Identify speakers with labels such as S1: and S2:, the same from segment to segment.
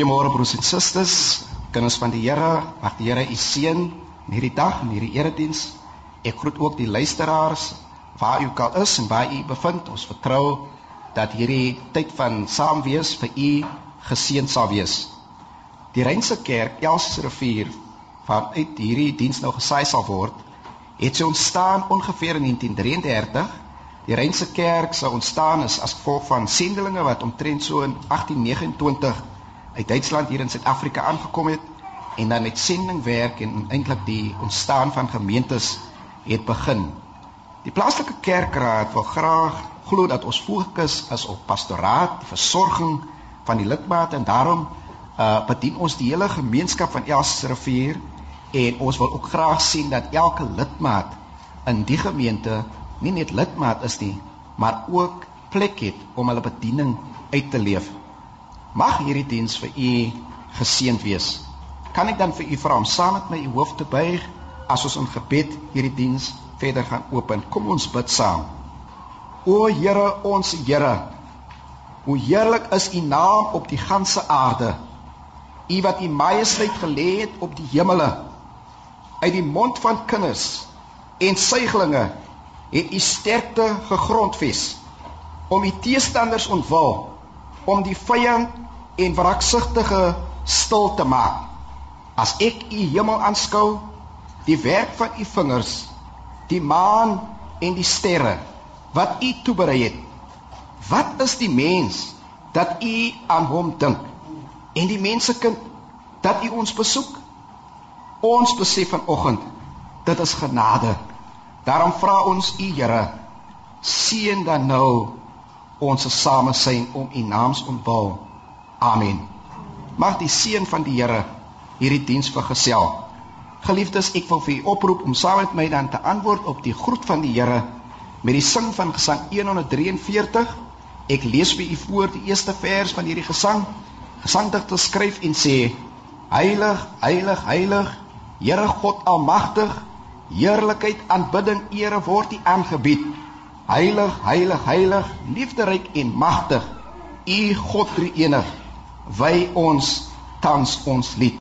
S1: Goeiemôre broers en susters, kinders van die Here. Mag die Here u seën in hierdie dag en hierdie erediens. Ek groet ook die luisteraars waar u al is en waar u bevind. Ons vertrou dat hierdie tyd van saam wees vir u geseën sal wees. Die Reinse Kerk, Elsrivier, waaruit hierdie diens nou gesaai sal word, het sy ontstaan ongeveer in 1933. Die Reinse Kerk sou ontstaan is as gevolg van sendelinge wat omtrent so in 1829 uit Duitsland hier in Suid-Afrika aangekom het en dan met sendingwerk en eintlik die ontstaan van gemeentes het begin. Die plaaslike kerkraad wil graag glo dat ons fokus is op pastoraat, versorging van die lidmate en daarom uh bedien ons die hele gemeenskap van Elsrivier en ons wil ook graag sien dat elke lidmaat in die gemeente nie net lidmaat is nie, maar ook plek het om hulle bediening uit te leef. Mag hierdie diens vir u geseënd wees. Kan ek dan vir u vra om saam met my u hoof te buig as ons in gebed hierdie diens verder gaan open. Kom ons bid saam. O Here, ons Here. Hoe heerlik is u naam op die ganse aarde. U wat u majesteit gelê het op die hemele. Uit die mond van kinders en suiglinge het u sterkte gegrondves om u teestanders ontwil om die vyand en wraksugtige stil te maak. As ek u hemel aanskou, die werk van u vingers, die maan en die sterre wat u toeberei het. Wat is die mens dat u aan hom dink? En die mensekind dat u ons besoek? Ons besef vanoggend dit is genade. Daarom vra ons u Here, seën dan nou ons samesyn om u naams ontwil. Amen. Mag die seën van die Here hierdie diens vergesel. Geliefdes, ek wil vir u oproep om saam met my dan te antwoord op die groet van die Here met die sing van Gesang 143. Ek lees vir u voor die eerste vers van hierdie gesang. Gesangdigter skryf en sê: Heilig, heilig, heilig, Here God Almagtig, heerlikheid, aanbidding, ere word U aangebied. Heilig, heilig, heilig, liefderyk en magtig. U God drie enig. Wy ons tans ons lied.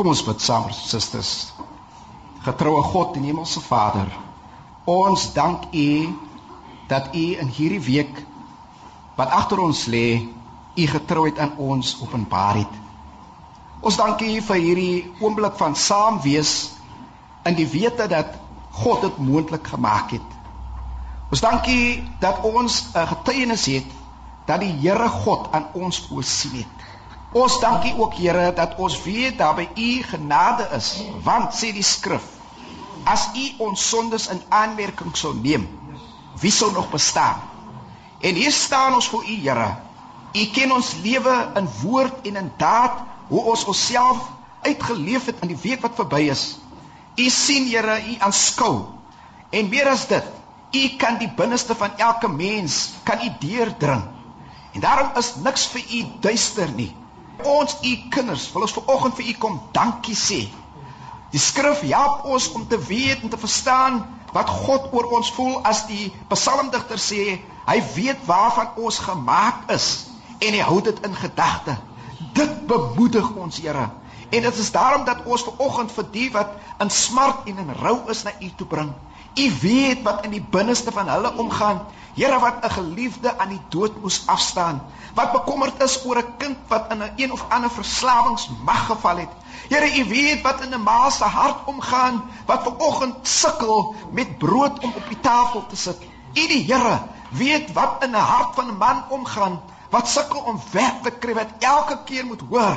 S1: Kom ons bid saam, susters. Getroue God en Hemelse Vader, ons dank U dat U in hierdie week wat agter ons lê, U getrouheid aan ons openbaar het. Ons dankie U vir hierdie oomblik van saam wees in die wete dat God dit moontlik gemaak het. Ons dankie dat ons 'n getuienis het dat die Here God aan ons voorsien het. Ons dankie ook Here dat ons weet dat by U genade is, want sê die skrif, as U ons sondes in aanmerking sou neem, wie sou nog bestaan? En hier staan ons voor U Here. U ken ons lewe in woord en in daad, hoe ons onsself uitgeleef het in die week wat verby is. U sien Here, u aanskou. En meer as dit, u kan die binneste van elke mens kan u deurdring. En daarom is niks vir u duister nie. Ons u kinders wil ons vanoggend vir u kom dankie sê. Die skrif help ons om te weet en te verstaan wat God oor ons voel as die psalmdigter sê, hy weet waarvan ons gemaak is en hy hou dit in gedagte. Dit bemoedig ons, Here. En dit is daarom dat ons ver oggend vir die wat in smart en in rou is na U toe bring. U weet wat in die binneste van hulle omgaan. Here wat 'n geliefde aan die dood moes afstaan. Wat bekommerd is oor 'n kind wat in 'n een of ander verslawingsmag geval het. Here, U weet wat in 'n ma se hart omgaan wat ver oggend sukkel met brood om op die tafel te sit. U die Here weet wat in 'n hart van 'n man omgaan wat sukkel om werk te kry wat elke keer moet hoor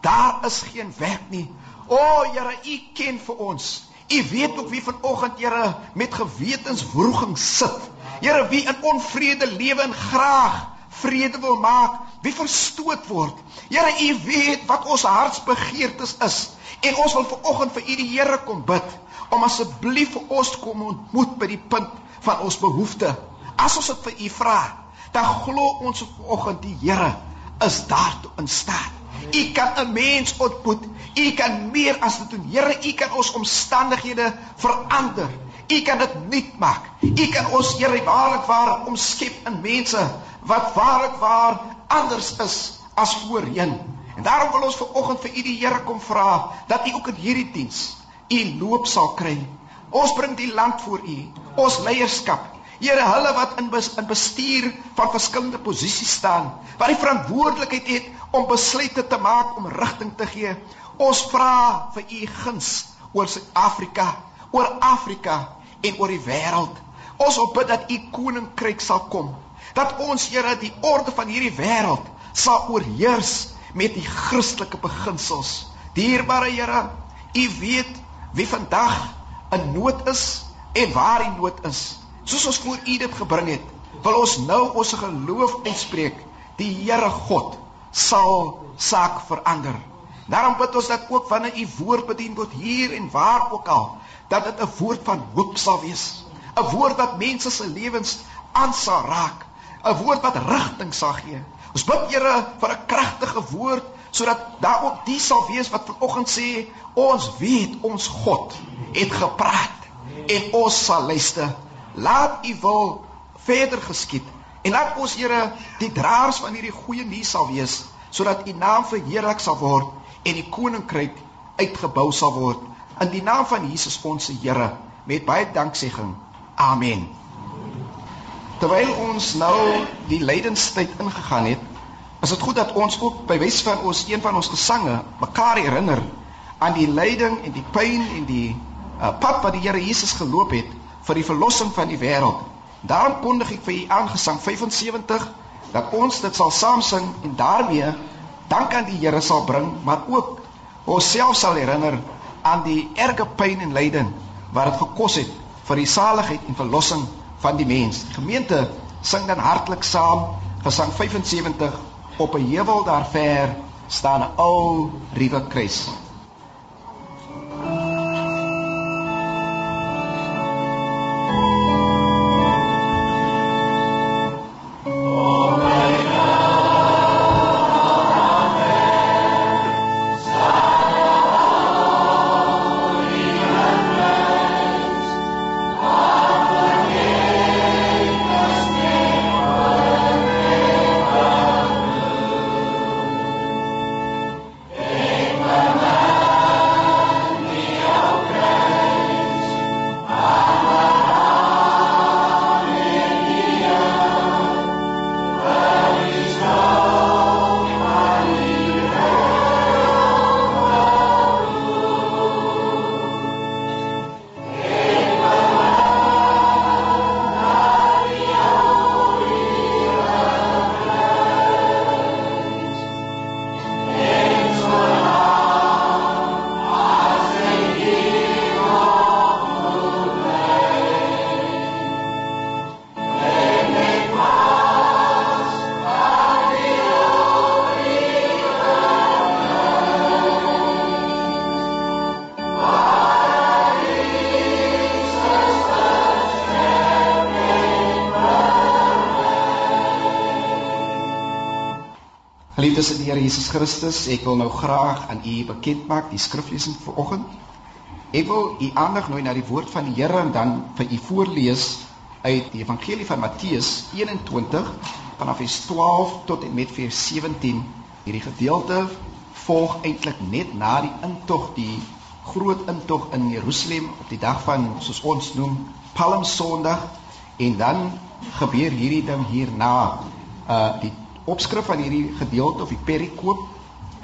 S1: Daar is geen werk nie. O Here, U ken vir ons. U weet ook wie vanoggend Here met gewetenswroging sit. Here, wie in onvrede lewe en graag vrede wil maak, wie verstoot word. Here, U weet wat ons hartsbegeertes is. En ons wil vanoggend vir U die Here kom bid om asseblief vir ons kom ontmoet by die punt van ons behoefte. As ons dit vir U vra, dan glo ons vanoggend die Here is daartoe in staat. U kan 'n mens ontmoet. U kan meer as dit doen. Here, U kan ons omstandighede verander. U kan dit nuut maak. U kan ons Here waarlik waar omskep in mense wat waarlik waar anders is as voorheen. En daarom wil ons ver oggend vir U die Here kom vra dat U ook in hierdie diens U loop sal kry. Ons bring die land voor U, ons leierskap, Here, hulle wat in bes, in bestuur van verskillende posisies staan, wat die verantwoordelikheid het om besluite te maak om rigting te gee. Ons vra vir u guns oor Suid-Afrika, oor Afrika en oor die wêreld. Ons wil bid dat u koninkryk sal kom, dat ons Here die orde van hierdie wêreld sal oorheers met die Christelike beginsels. Dierbare Here, u weet wie vandag in nood is en waar die nood is soos ons voor U dit gebring het, wil ons nou ons geloof uitspreek. Die Here God sal saak verander. Daarom bid ons dat ook wanneer U woord bedien word hier en waar ook al, dat dit 'n woord van hoop sal wees. 'n Woord wat mense se lewens aan sal raak. 'n Woord wat rigting sal gee. Ons bid Here vir 'n kragtige woord sodat daar ook die sal wees wat vanoggend sê ons weet ons God het gepraat en ons sal luister laat u wil verder geskied en laat ons Here die draers van hierdie goeie nuus sal wees sodat u naam verheerlik sal word en die koninkryk uitgebou sal word. In die naam van Jesus ons Here met baie danksegging. Amen. Terwyl ons nou die lydenstyd ingegaan het is dit goed dat ons ook by wys van ons een van ons gesange mekaar herinner aan die lyding en die pyn en die uh, pad wat die Here Jesus geloop het vir die verlossing van die wêreld. Daarom kondig ek vir u aangesang 75 dat ons dit sal saam sing en daarmee dank aan die Here sal bring, maar ook onsself sal herinner aan die erge pyn en lyding wat dit gekos het vir die saligheid en verlossing van die mens. Die gemeente sing dan hartlik saam gesang 75 op 'n heuwel daar ver staan 'n ou ruwe kruis. Geliefdes in die Here Jesus Christus, ek wil nou graag aan u bekend maak die skriflesing vir oggend. Ek wil u aandag nooi na die woord van die Here en dan vir u voorlees uit die Evangelie van Matteus 21 vanaf vers 12 tot en met vers 17. Hierdie gedeelte volg eintlik net na die intog, die groot intog in Jerusalem op die dag van soos ons noem Palm Sondag en dan gebeur hierdie ding hierna uh die opskrif van hierdie gedeelte of die perikoop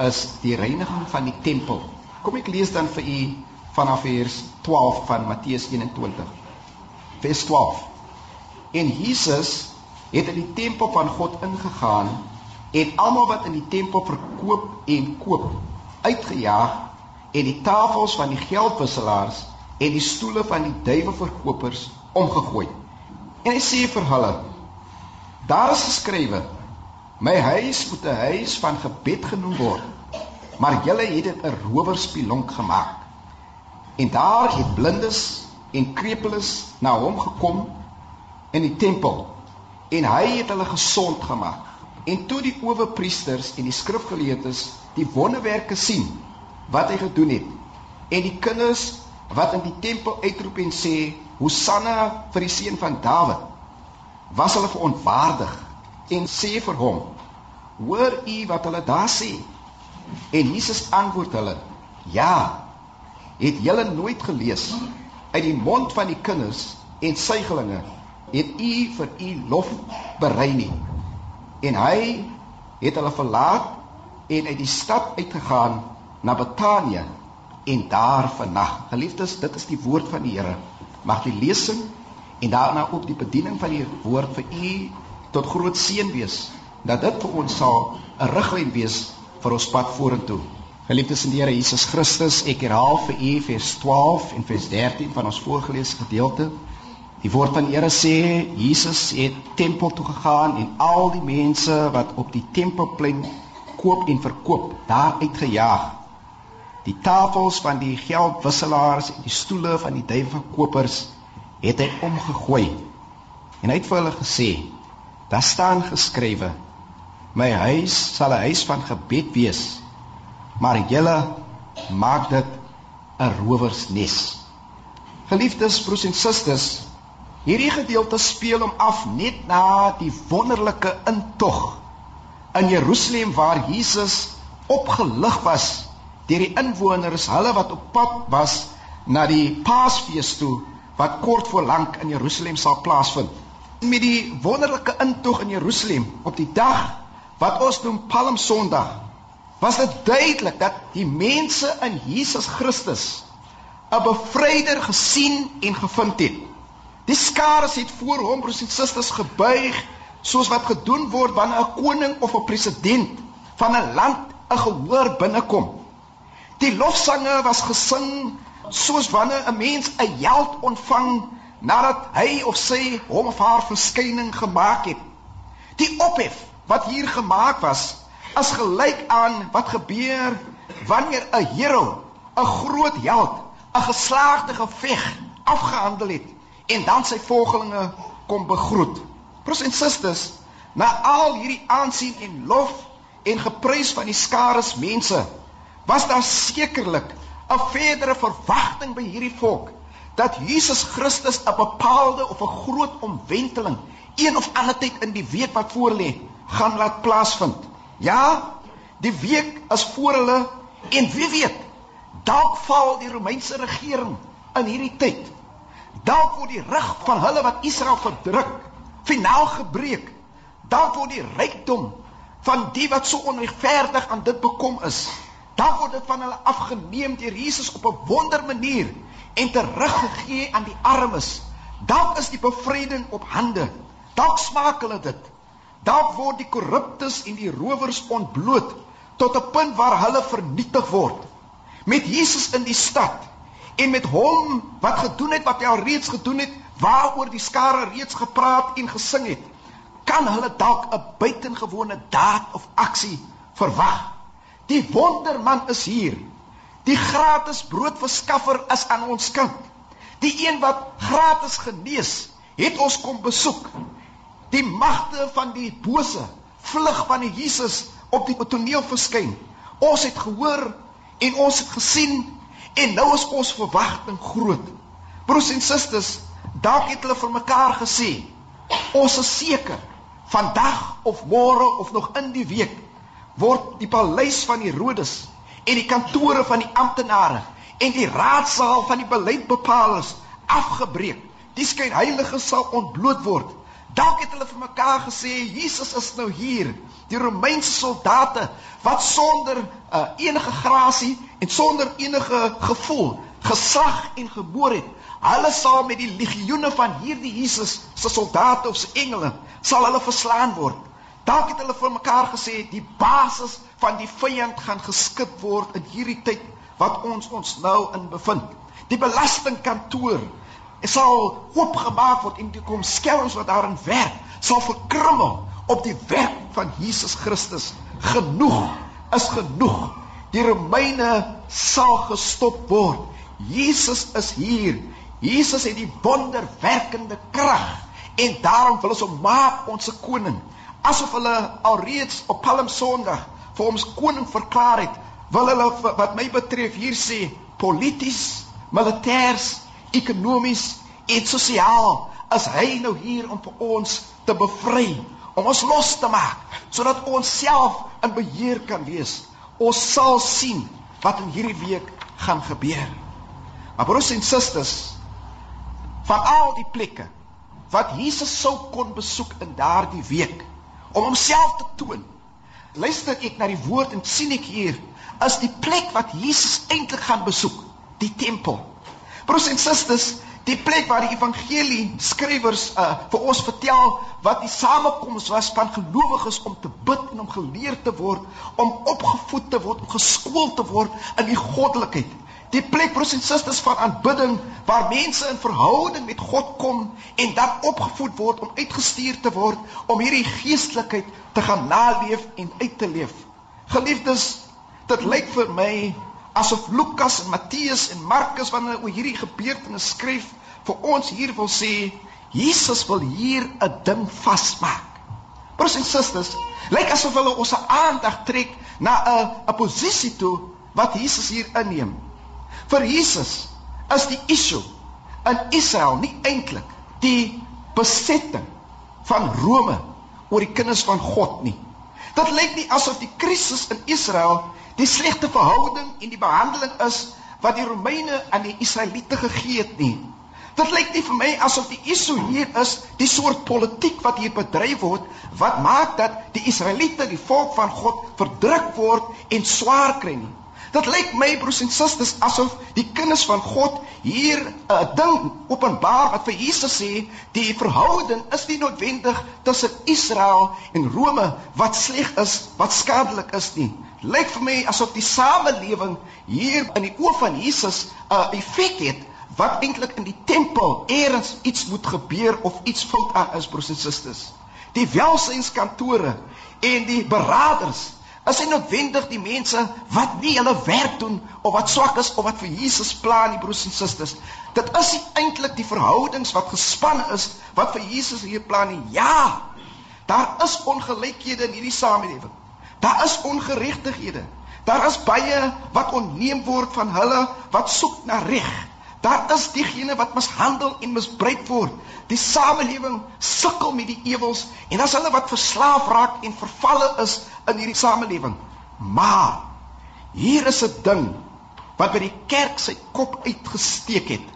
S1: is die reiniging van die tempel. Kom ek lees dan vir u vanaf vers 12 van Matteus 21. Vers 12. En Jesus het in die tempel van God ingegaan en almal wat in die tempel verkoop en koop uitgejaag en die tafels van die geldwisselaars en die stoele van die duiwelverkopers omgegooi. En hy sê vir hulle: Daar is geskrywe: My huis moet 'n huis van gebed genoem word. Maar julle het dit 'n rowerspilonk gemaak. En daar het blindes en krepeles na hom gekom in die tempel en hy het hulle gesond gemaak. En toe die owerpriesters en die skrifgeleerdes die wonderwerke sien wat hy gedoen het en die kinders wat in die tempel uitroep en sê Hosanna vir die seun van Dawid was hulle verontwaardig en sê vir hom: "Hoor u wat hulle daar sê?" En Jesus antwoord hulle: "Ja. Het julle nooit gelees uit die mond van die kinders en suigelinge het u vir u lof berei nie?" En hy het hulle verlaat en uit die stad uitgegaan na Betanië en daar vernag. Geliefdes, dit is die woord van die Here. Mag die lesing en daarna ook die bediening van die woord vir u tot groot seën wees dat dit vir ons sal 'n riglyn wees vir ons pad vorentoe. Geliefdes in die Here Jesus Christus, ek herhaal vir u vers 12 en vers 13 van ons voorgelese gedeelte. Die woord van die Here sê Jesus het tempel toe gegaan en al die mense wat op die tempelplein koop en verkoop daar uitgejaag. Die tafels van die geldwisselaars en die stoele van die duiwelkopers het hy omgegooi. En hy het vir hulle gesê: Daar staan geskrywe: My huis sal 'n huis van gebed wees, maar julle maak dit 'n rowersnes. Geliefdes broers en susters, hierdie gedeelte speel hom af net na die wonderlike intog in Jerusalem waar Jesus opgelig was deur die inwoners, hulle wat op pad was na die Paasfees toe wat kort voor lank in Jerusalem sal plaasvind met die wonderlike intog in Jerusalem op die dag wat ons noem Palm Sondag was dit duidelik dat die mense in Jesus Christus 'n bevryder gesien en gevind het. Die skare het voor hom broers en susters gebuig soos wat gedoen word wanneer 'n koning of 'n president van 'n land 'n gehoor binnekom. Die lofsange was gesing soos wanneer 'n mens 'n held ontvang nadat hy of sy hom of haar verskyning gemaak het. Die ophef wat hier gemaak was, as gelyk aan wat gebeur wanneer 'n hero, 'n groot held, 'n geslaagde geveg afgehandel het en dan sy volgelinge kom begroet. Broers en susters, na al hierdie aansien en lof en geprys van die skares mense, was daar sekerlik 'n verdere verwagting by hierdie volk dat Jesus Christus 'n bepaalde of 'n groot omwenteling een of ander tyd in die week wat voorlê gaan laat plaasvind. Ja, die week is voor hulle en wie weet, dalk val die Romeinse regering in hierdie tyd. Dalk word die rug van hulle wat Israel verdruk finaal gebreek. Dalk word die rykdom van die wat so onregverdig aan dit bekom is, dalk word dit van hulle afgeneem deur Jesus op 'n wonder manier en teruggegee aan die armes. Dalk is die bevryding op hande. Dalk smaak hulle dit. Dalk word die korruptes en die rowers ontbloot tot 'n punt waar hulle vernietig word. Met Jesus in die stad en met hom wat gedoen het wat hy al reeds gedoen het, waaroor die skare reeds gepraat en gesing het, kan hulle dalk 'n buitengewone daad of aksie verwag. Die wonderman is hier. Die gratis broodverskaffer is aan ons kant. Die een wat gratis genees, het ons kom besoek. Die magte van die bose vlug van die Jesus op die toneel verskyn. Ons het gehoor en ons het gesien en nou is ons verwagting groot. Broers en susters, dalk het hulle vir mekaar gesê, ons is seker vandag of môre of nog in die week word die paleis van Herodes en die kantore van die amptenare en die raadsaal van die beleidsbepalers afgebreek. Die skynheilige sal ontbloot word. Dalk het hulle vir mekaar gesê Jesus is nou hier. Die Romeinse soldate wat sonder uh, enige grasie en sonder enige gevoel geslag en geboor het. Hulle sal met die legioene van hierdie Jesus se soldate of se engele sal hulle verslaan word. Dalk het hulle vir mekaar gesê die basis van die vyand gaan geskit word in hierdie tyd wat ons ons nou in bevind. Die belastingkantoor sal oopgemaak word en die kom skelms wat daarin werk sal verkrummel op die werk van Jesus Christus. Genoeg is genoeg. Die Romeine sal gestop word. Jesus is hier. Jesus het die wonderwerkende krag en daarom wil ons hom maak ons koning asof hulle alreeds op Palm Sondag vir ons koning verklaar het, wil hulle wat my betref hier sê polities, militêrs, ekonomies en sosiaal as hy nou hier om vir ons te bevry, om ons los te maak sodat ons self in beheer kan wees. Ons sal sien wat in hierdie week gaan gebeur. Maar broers en susters, van al die plekke wat Jesus sou kon besoek in daardie week, om homself te toon. Luister ek na die woord en sien ek hier is die plek wat Jesus eintlik gaan besoek, die tempel. Broers en susters, die plek waar die evangelie skrywers uh, vir ons vertel wat die samekoms was van gelowiges om te bid en om geleer te word, om opgevoed te word, om geskool te word in die goddelikheid. Die plek broers en susters van aanbidding waar mense in verhouding met God kom en dan opgevoed word om uitgestuur te word om hierdie geestelikheid te gaan naleef en uit te leef. Geliefdes, dit lyk vir my asof Lukas en Matteus en Markus wanneer oor hierdie gebeurtenis skryf vir ons hier wil sê Jesus wil hier 'n ding vasmaak. Broers en susters, lyk asof hulle ons aandag trek na 'n 'n posisie toe wat Jesus hier inneem. Vir Jesus is die issue in Israel nie eintlik die besetting van Rome oor die kinders van God nie. Dit lyk nie asof die krisis in Israel die slegte verhouding en die behandeling is wat die Romeine aan die Israeliete gegee het nie. Dit lyk nie vir my asof die issue hier is die soort politiek wat hier bedryf word wat maak dat die Israeliete, die volk van God, verdruk word en swaar kry nie. Dit lyk my broers en susters asof die kinders van God hier 'n uh, ding openbaar wat vir Jesus sê, die verhouding is nie noodwendig tussen Israel en Rome wat sleg is, wat skadelik is nie. Lyk vir my asof die samelewing hier in die oë van Jesus 'n uh, effek het wat eintlik in die tempel eers iets moet gebeur of iets fout aan is broers en susters. Die welsynskantore en die beraders Is hy noodwendig die mense wat nie hulle werk doen of wat swak is of wat vir Jesus plan nie broers en susters. Dit is eintlik die verhoudings wat gespan is wat vir Jesus hier plan nie. Ja. Daar is ongelykhede in hierdie samelewing. Daar is ongeregtighede. Daar is baie wat onneem word van hulle wat soek na reg. Daar is diegene wat mishandel en misbruik word. Die samelewing sukkel met die ewels en as hulle wat verslaaf raak en vervalle is in hierdie samelewing. Maar hier is 'n ding wat by die kerk sy kop uitgesteek het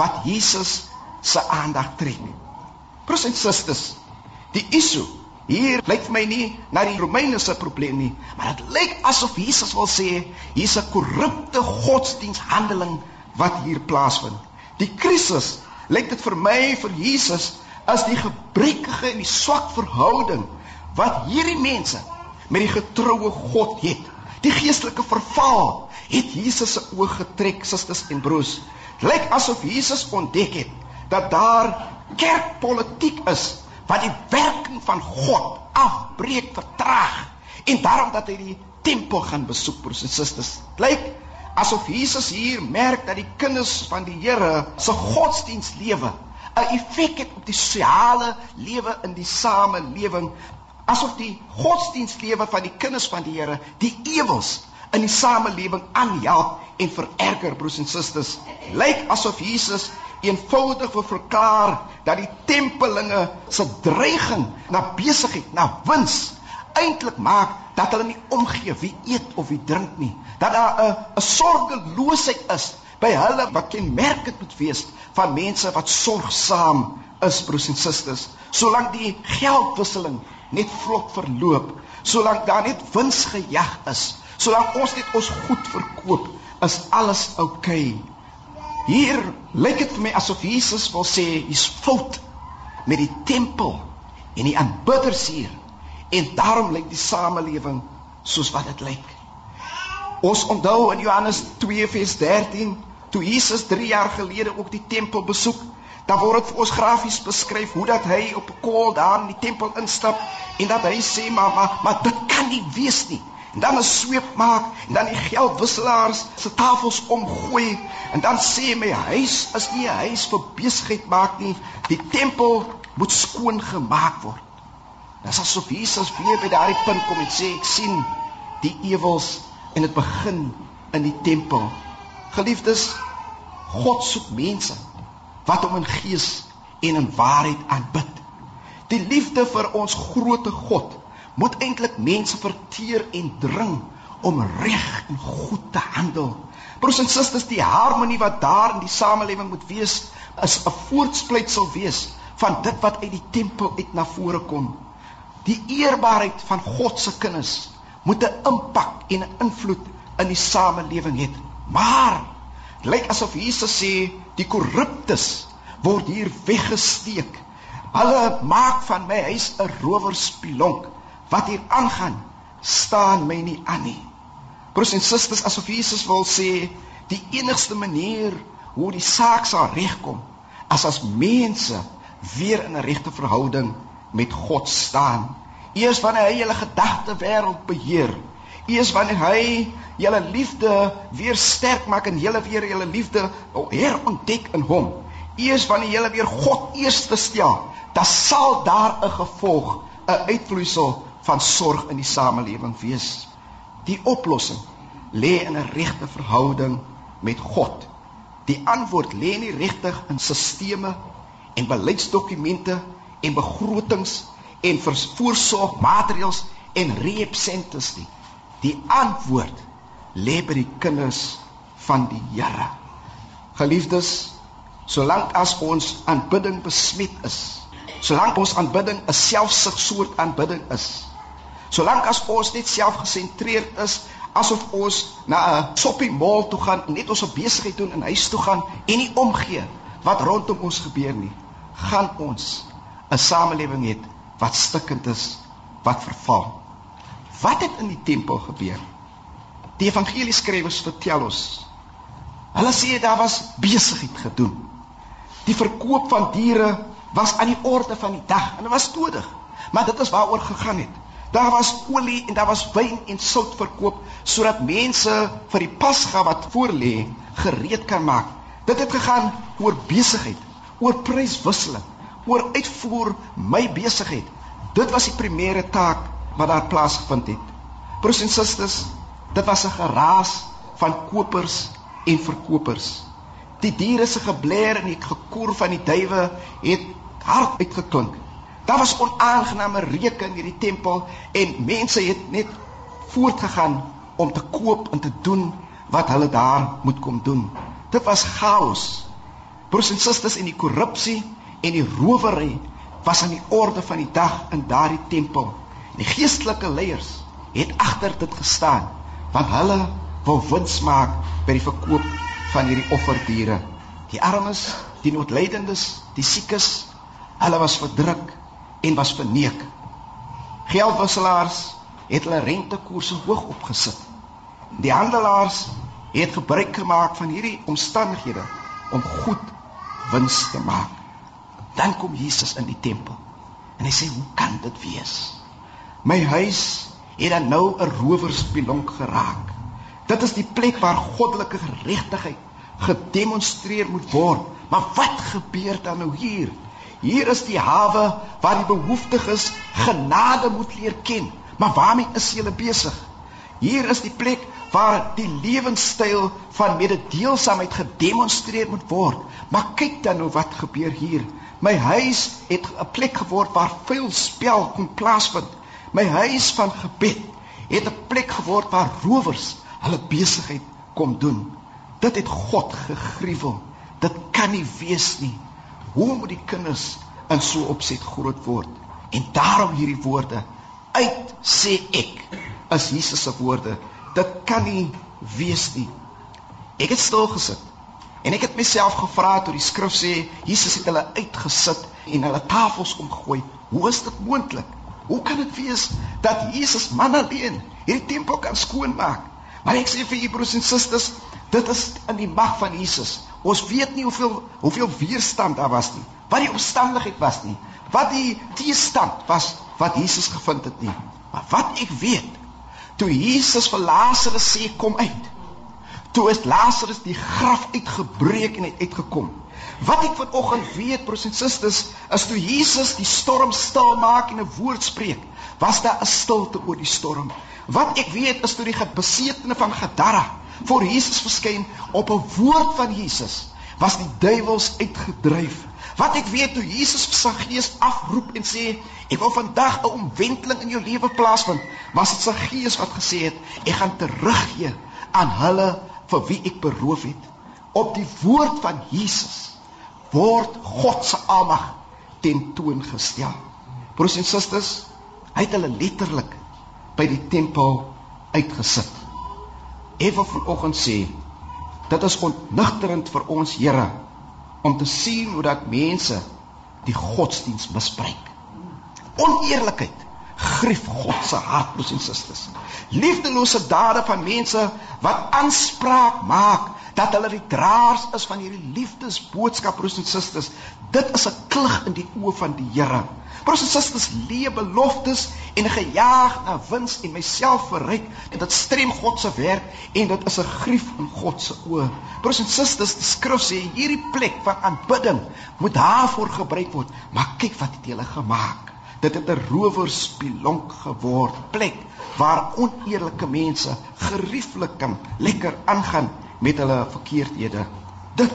S1: wat Jesus se aandag trek. Broers en susters, die issue hier lyk vir my nie na die Romeine se probleem nie, maar dit lyk asof Jesus wil sê hier's 'n korrupte godsdiensthandeling wat hier plaasvind. Die krisis lyk dit vir my vir Jesus as die gebrekkige en die swak verhouding wat hierdie mense met die getroue God het. Die geestelike verval het Jesus se oë getrek, susters en broers. Lyk asof Jesus ontdek het dat daar kerkpolitiek is wat die werking van God afbreek, vertraag en daarom dat hy die tempel gaan besoek, broers en susters. Lyk asof Jesus hier merk dat die kinders van die Here se godsdienstlewe 'n effek het op die sosiale lewe in die samelewing. Asof die godsdienstlewe van die kinders van die Here die ewels in die samelewing aanhelp en vererger broers en susters. Lyk asof Jesus eenvoudig wil verklaar dat die tempelinge se dreiging na besigheid na wins eintlik maak dat hulle nie omgee wie eet of wie drink nie dat daar 'n 'n sorgeloosheid is by hulle wat kenmerkend moet wees van mense wat sorgsaam is broers en susters solank die geldwisseling net vlot verloop solank daar net wins gejag is Solank ons net ons goed verkoop, is alles oukei. Okay. Hier lyk dit vir my asof Jesus wil sê hier's fout met die tempel en die aanbidders hier. En daarom lyk die samelewing soos wat dit lyk. Ons onthou in Johannes 2:13 toe Jesus 3 jaar gelede ook die tempel besoek, dan word dit vir ons grafies beskryf hoe dat hy op 'n kol daar in die tempel instap en dat hy sê maar maar, maar dit kan nie wees nie. En dan 'n sweep maak en dan die geldwisselaars se tafels omgooi en dan sê my huis is nie 'n huis vir besigheid maak nie. Die tempel moet skoon gemaak word dis asof Jesus weer by daardie punt kom en sê ek sien die ewels en dit begin in die tempel geliefdes God soek mense wat hom in gees en in waarheid aanbid die liefde vir ons grootte God moet eintlik mense verteer en dring om reg en goed te handel. Broers en susters, die harmonie wat daar in die samelewing moet wees, is 'n voortspruitsel wees van dit wat uit die tempel uit na vore kom. Die eerbaarheid van God se kinders moet 'n impak en 'n invloed in die samelewing hê. Maar lyk asof Jesus sê die korruptes word hier weggesteek. Hulle maak van my huis 'n rowerspilonk wat hier aangaan staan my nie aan nie. Broers en susters, asof Jesus wil sê die enigste manier hoe die saak sal regkom as as mense weer in 'n regte verhouding met God staan. Eers wanneer hy julle gedagte wêreld beheer. Eers wanneer hy julle liefde weer sterk maak en julle weer julle liefde herontdek in hom. Eers wanneer julle weer God eerste stel, dan sal daar 'n gevolg, 'n uitvloeisel van sorg in die samelewing wees. Die oplossing lê in 'n regte verhouding met God. Die antwoord lê nie regtig in sisteme en beleidsdokumente en begrotings en voorsorgmaatreëls en reepsentes nie. Die antwoord lê by die kinders van die Here. Geliefdes, solank as ons aanbidding besmet is, solank ons aanbidding 'n selfsug soort aanbidding is, Solank as ons net selfgesentreerd is, asof ons na 'n shopping mall toe gaan en net ons besigheid doen en huis toe gaan en nie omgee wat rondom ons gebeur nie, gaan ons 'n samelewing hê wat stikkend is, wat verval. Wat het in die tempel gebeur? Die evangelieskrywers vertel ons. Hulle sê daar was besigheid gedoen. Die verkoop van diere was aan die orde van die dag en dit was nodig. Maar dit is waaroor gegaan het. Daar was olie en daar was wyn en sout verkoop sodat mense vir die Pasga wat voorlê gereed kan maak. Dit het gegaan oor besigheid, oor pryswisseling, oor uitvoer my besigheid. Dit was die primêre taak wat daar plaasgevind het. Broers en susters, dit was 'n geraas van kopers en verkopers. Die diere se gebler en die gekoer van die duwe het hard uitgeklink. Daar was onaangename reuke in hierdie tempel en mense het net voortgegaan om te koop en te doen wat hulle daar moet kom doen. Dit was chaos. Broers en susters in die korrupsie en die rowery was aan die orde van die dag in daardie tempel. En die geestelike leiers het agter dit gestaan want hulle wou wins maak by die verkoop van hierdie offerdiere. Die armes, die noodlydendes, die siekes, hulle was verdruk en was verneek. Geldwisselaars het hulle rentekoerse hoog opgesit. Die handelaars het gebruik gemaak van hierdie omstandighede om goed wins te maak. Dan kom Jesus in die tempel en hy sê, "Hoe kan dit wees? My huis het dan nou 'n rowerspilonk geraak. Dit is die plek waar goddelike geregtigheid gedemonstreer moet word. Maar wat gebeur dan nou hier? Hier is die hawe waar die behoeftiges genade moet leer ken. Maar waarmee is julle besig? Hier is die plek waar die lewenstyl van mededeelsaamheid gedemonstreer moet word. Maar kyk dan nou wat gebeur hier. My huis het 'n plek geword waar veel spel kon plaasvind. My huis van gebed het 'n plek geword waar rowers hulle besigheid kom doen. Dit het God gegruwel. Dit kan nie wees nie. Hoe moet die kinders in so opset groot word? En daarom hierdie woorde uit sê ek is Jesus se woorde. Dit kan nie wees nie. Ek het stil gesit en ek het myself gevra toe die skrif sê Jesus het hulle uitgesit en hulle tafels omgooi. Hoe is dit moontlik? Hoe kan dit wees dat Jesus man alleen hierdie tempel kan skoonmaak? Maar ek sê vir u broers en susters, dit is in die mag van Jesus. Ons weet nie hoeveel hoeveel weerstand daar was nie. Wat die omstandigheid was nie. Wat die teestand was wat Jesus gevind het nie. Maar wat ek weet, toe Jesus vir Lazarus sê kom uit. Toe is Lazarus die graf uitgebreek en het uitgekom. Wat ek vanoggend weet, broers en susters, is toe Jesus die storm stil maak en 'n woord spreek, was daar 'n stilte oor die storm. Wat ek weet is toe die besetene van Gadara voor Jesus verskyn op 'n woord van Jesus, was die duiwels uitgedryf. Wat ek weet toe Jesus sy gees afroep en sê, ek wil vandag 'n omwenteling in jou lewe plaasvind, was dit sy gees wat gesê het, ek gaan teruggee aan hulle vir wie ek beroof het op die woord van Jesus word God se almag tentoongestel. Broers en susters, hy het hulle letterlik by die tempel uitgesit. Ewe vanoggend sê dit is ontnigterend vir ons Here om te sien hoe dat mense die godsdiens misbruik. Oneerlikheid grief God se hart, broers en susters. Liefdelose dade van mense wat aanspraak maak dat hulle die draers is van hierdie liefdesboodskap broers en susters. Dit is 'n klug in die oë van die Here. Broers en susters, lewe beloftes en gejaag na wins en myself verryk, dit strem God se werk en dit is 'n grief in God se oë. Broers en susters, die skrif sê hierdie plek van aanbidding moet daarvoor gebruik word. Maar kyk wat het hulle gemaak. Dit het 'n rowerspilonk geword, plek waar oneerlike mense gerieflik kan lekker aangaan met hulle verkeerdhede. Dit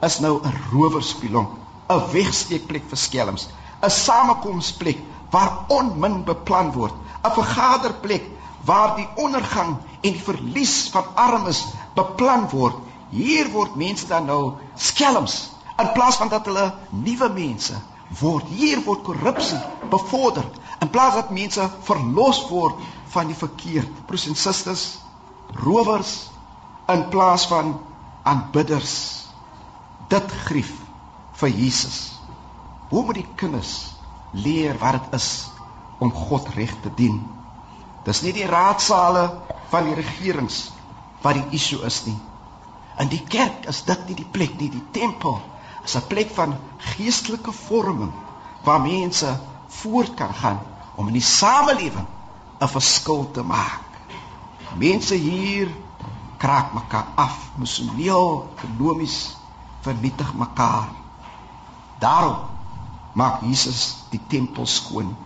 S1: is nou 'n rowerspilong, 'n wegsteekplek vir skelms, 'n samekomsplek waar onmin beplan word, 'n vergaderplek waar die ondergang en die verlies van armes beplan word. Hier word mense dan nou skelms in plaas van dat hulle nuwe mense word. Hier word korrupsie bevorder in plaas dat mense verlos word van die verkeerd. Broers en susters, rowers in plaas van aanbidders. Dit grief vir Jesus. Hoe moet die kinders leer wat dit is om God reg te dien? Dis nie die raadsale van die regerings wat die issue is nie. In die kerk is dit nie die plek nie, die tempel is 'n plek van geestelike vorming waar mense voort kan gaan om in die samelewing 'n verskil te maak. Mense hier kraak mekaar af, emosioneel, ekonomies vernietig mekaar. Daarom maak Jesus die tempel skoon.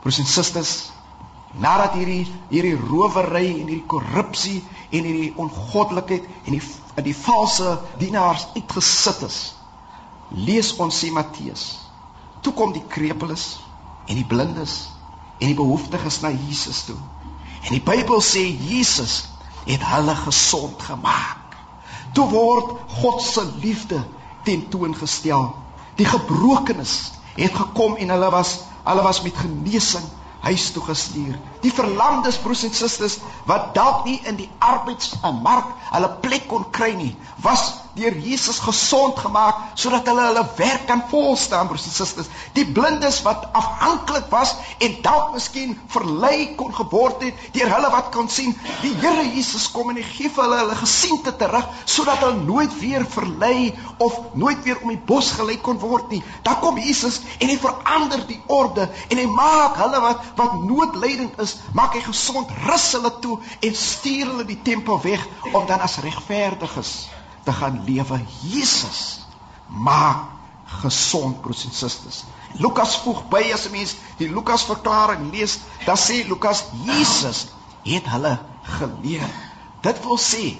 S1: Broers en susters, nadat hierdie hierdie rowery en hierdie korrupsie en hierdie ongoddelikheid en die in die valse dienaars uitgesit is, lees ons sê Matteus. Toe kom die krepeles en die blindes en die behoeftiges na Jesus toe. En die Bybel sê Jesus het hulle gesond gemaak. Toe word God se liefde tentoongestel. Die gebrokenes het gekom en hulle was hulle was met genesing huis toe gestuur. Die verlamdes broers en susters wat dalk nie in die arbeidsmark hulle plek kon kry nie, was deur Jesus gesond gemaak sodat hulle hulle werk kan volstaan broers en susters. Die blindes wat afhanklik was en dalk miskien verlei kon geword het deur hulle wat kon sien, die Here Jesus kom en hy gee vir hulle hulle gesiente terug sodat hulle nooit weer verlei of nooit weer om die bos gelei kon word nie. Dan kom Jesus en hy verander die orde en hy maak hulle wat wat noodlydend is, maak hy gesond, rus hulle toe en stuur hulle die tempel weg om dan as regverdiges te gaan lewe. Jesus maak gesond broers en susters. Lukas voeg by as 'n mens die Lukas verklaring lees, dan sê Lukas Jesus het hulle geleer. Dit wil sê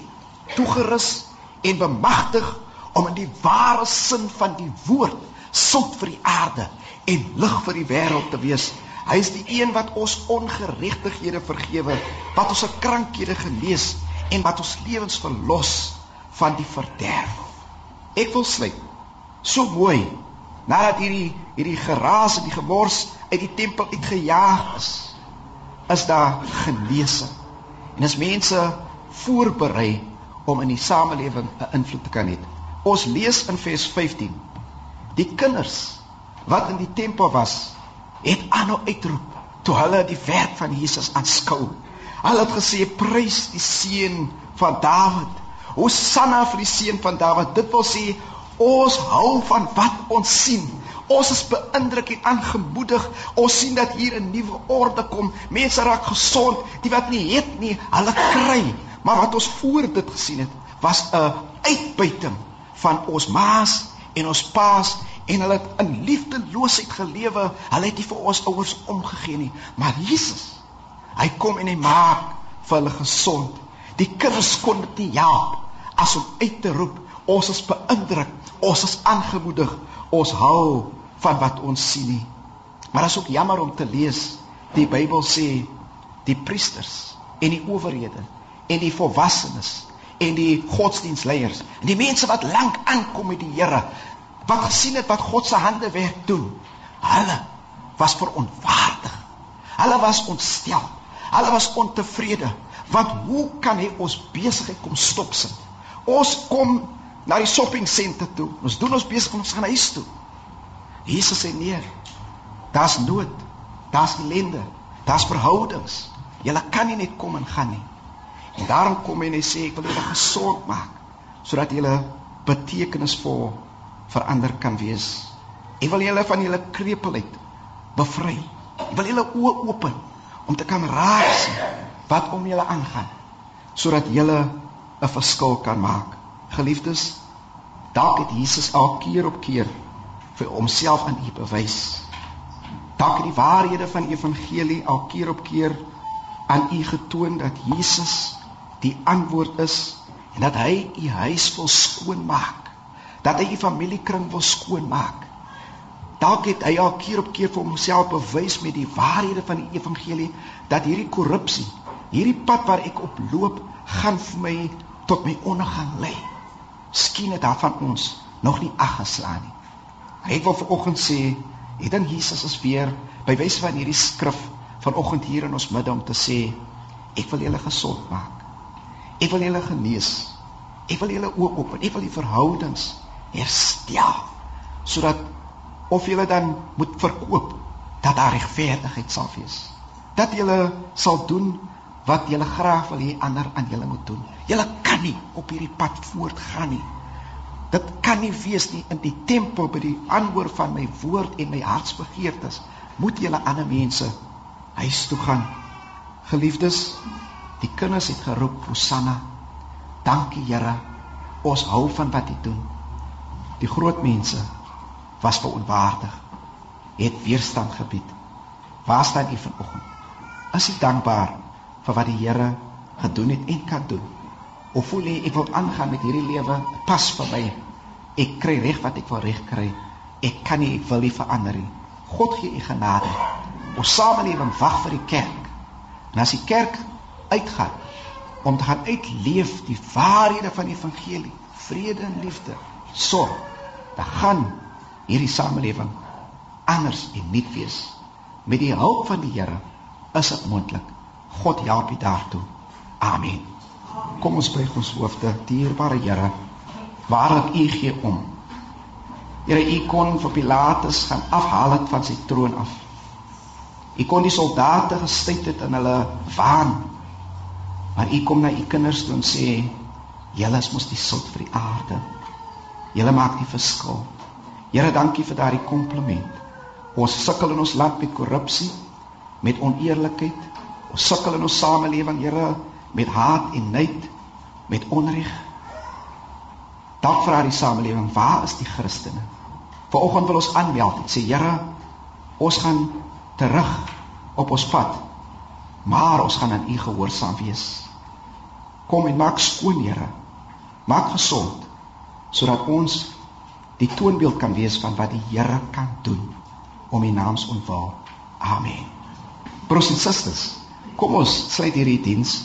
S1: toegerus en bemagtig om in die ware sin van die woord sout vir die aarde en lig vir die wêreld te wees. Hy is die een wat ons ongeregtighede vergewe, wat ons se krankhede genees en wat ons lewens verlos van die verderf. Ek wil sluit. So mooi. Nadat hierdie hierdie geraas en die gemors uit die tempel uitgejaag is, is daar genesing. En as mense voorberei om in die samelewing 'n invloed te kan hê. Ons lees in vers 15. Die kinders wat in die tempel was, het aanhou uitroep toe hulle die werk van Jesus aanskou. Hulle het gesê prys die seun van Dawid. Hosanna vir die seun van Dawid. Dit wil sê ons hou van wat ons sien. Ons is beïndruk en aangemoedig. Ons sien dat hier 'n nuwe orde kom. Mense raak gesond. Die wat nie het nie, hulle kry. Maar wat ons voor dit gesien het, was 'n uitbuiting van ons maas en ons paas en hulle het in liefdeloosheid gelewe. Hulle het nie vir ons ouers omgegee nie. Maar Jesus, hy kom en hy maak vir hulle gesond. Die kinders kon dit nie help as om uit te roep, ons is beïndruk, ons is aangemoedig, ons hou van wat ons sien nie. Maar is ook jammer om te lees. Die Bybel sê die priesters en die owerhede en die volwassenes en die godsdienstleiers en die mense wat lank aankom met die Here wat gesien het wat God se hande werk doen. Hulle was verontwaardig. Hulle was ontstel. Hulle was ontevrede want hoe kan hy ons besigheid kom stop sit? Ons kom na die shopping center toe. Ons doen ons besig ons gaan huis toe. Jesus sê nee. Daar's nood. Daar's ellende. Daar's verhoudings. Jy kan nie net kom en gaan nie. En daarom kom hy en hy sê ek wil julle gesond maak sodat julle betekenisvol verander kan wees. Ek wil julle van julle krepelheid bevry. Ek wil julle oë open om te kan raak wat om julle aangaan sodat julle 'n verskil kan maak. Geliefdes, dalk het Jesus al keer op keer vir homself aan u bewys. Dalk het die waarhede van evangelie al keer op keer aan u getoon dat Jesus die antwoord is en dat hy u huis wil skoonmaak. Dat hy u familiekring wil skoonmaak. Dalk het hy al keer op keer vir homself bewys met die waarhede van die evangelie dat hierdie korrupsie hierdie pad waar ek op loop gaan vir my tot my ondergang lei. Skien dit daarvan ons nog nie aggeslaan nie. Ek wil vanoggend sê, het dan Jesus is weer by wyse van hierdie skrif vanoggend hier in ons midde om te sê, ek wil julle gesond maak. Ek wil julle genees. Ek wil julle oop open. Ek wil die verhoudings herstel sodat of julle dan moet verkoop dat daar regverdigheid sal wees. Dat julle sal doen wat julle graag wil hê ander aan julle moet doen. Julle kan nie op hierdie pad voortgaan nie. Dit kan nie wees nie in die tempel by die aanhoor van my woord en my hartsbegeertes moet julle ander mense huis toe gaan. Geliefdes, die kinders het geroep Hosanna. Dankie Here. Ons hou van wat U doen. Die groot mense was verontwaardig. Het weerstand gebied. Waar staan U vanoggend? Is U dankbaar vir wat die Here gedoen het en kan doen. Of voel jy ek wil aangaan met hierdie lewe pas vir my. Ek kry reg wat ek wil reg kry. Ek kan nie ek wil nie verander nie. God gee u genade. Ons samelewing wag vir die kerk. En as die kerk uitgaan om te gaan uitleef die waarhede van die evangelie, vrede en liefde, sorg, dan gaan hierdie samelewing anders en nuut wees. Met die hulp van die Here is dit moontlik. God help u daartoe. Amen. Kom ons buig ons hoofde, dierbare Here. Waarlik u gee om. Here, u kon vir Pilatus gaan afhaal het van sy troon af. U kon die soldate gestuit het in hulle waan. Maar u kom na u kinders toe en sê, julle is mos die sout vir die aarde. Julle maak die verskil. Here, dankie vir daardie kompliment. Ons sukkel in ons land met korrupsie, met oneerlikheid, Ons sukkel in ons samelewing, Here, met haat en nait, met onreg. Dalk vra die samelewing, waar is die Christene? Vanoggend wil ons aanmeld en sê Here, ons gaan terug op ons pad. Maar ons gaan aan U gehoorsaam wees. Kom en maak skoon, Here. Maak gesond sodat ons die toonbeeld kan wees van wat die Here kan doen om U naam se ontwil. Amen. Broers en susters, kom ons sluit hierdie diens.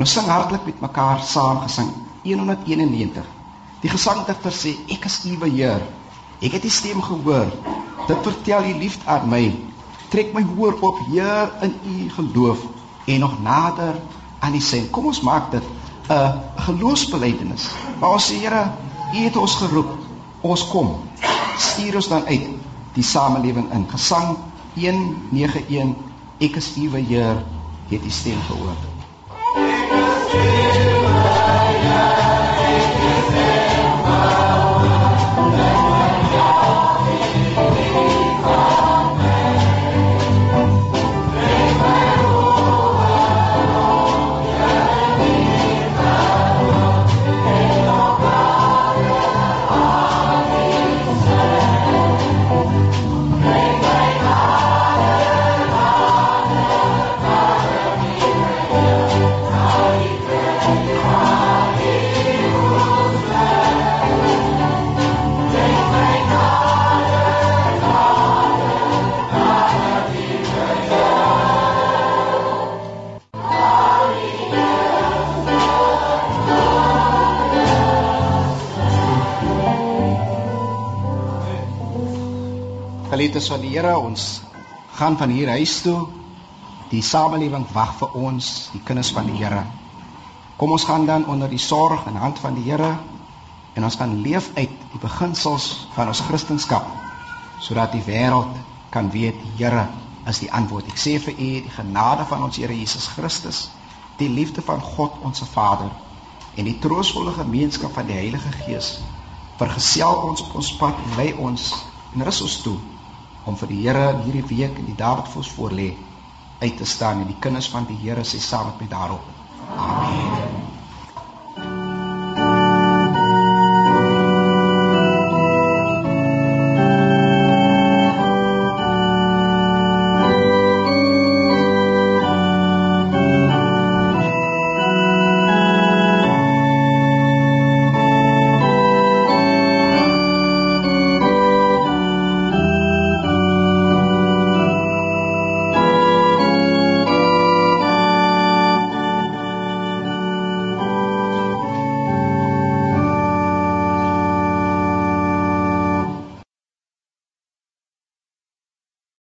S1: Ons sing hartlik met mekaar saam gesing 191. Die gesangdigter sê ek is U beheer. Ek het die stem gehoor. Dit vertel U liefde aan my. Trek my hoor op, Heer, in U geloof en nog nader aan die sin. Kom ons maak dit 'n geloofsbelijdenis. Maar ons sê Here, U het ons geroep. Ons kom. Stuur ons dan uit die samelewing in. Gesang 191 Ek is U Heer, het die stem gehoor. Ek geliefdes van die Here, ons gaan van hier huis toe. Die samelewing wag vir ons, die kinders van die Here. Kom ons gaan dan onder die sorg en hand van die Here en ons gaan leef uit die beginsels van ons Christendom sodat die wêreld kan weet die Here is die antwoord. Ek sê vir u die genade van ons Here Jesus Christus, die liefde van God ons Vader en die troostvolle gemeenskap van die Heilige Gees vergesel ons op ons pad en lei ons en rus ons toe om vir die Here hierdie week en die dae wat voor lê uit te staan en die kinders van die Here sê saam met my daarop. Amen.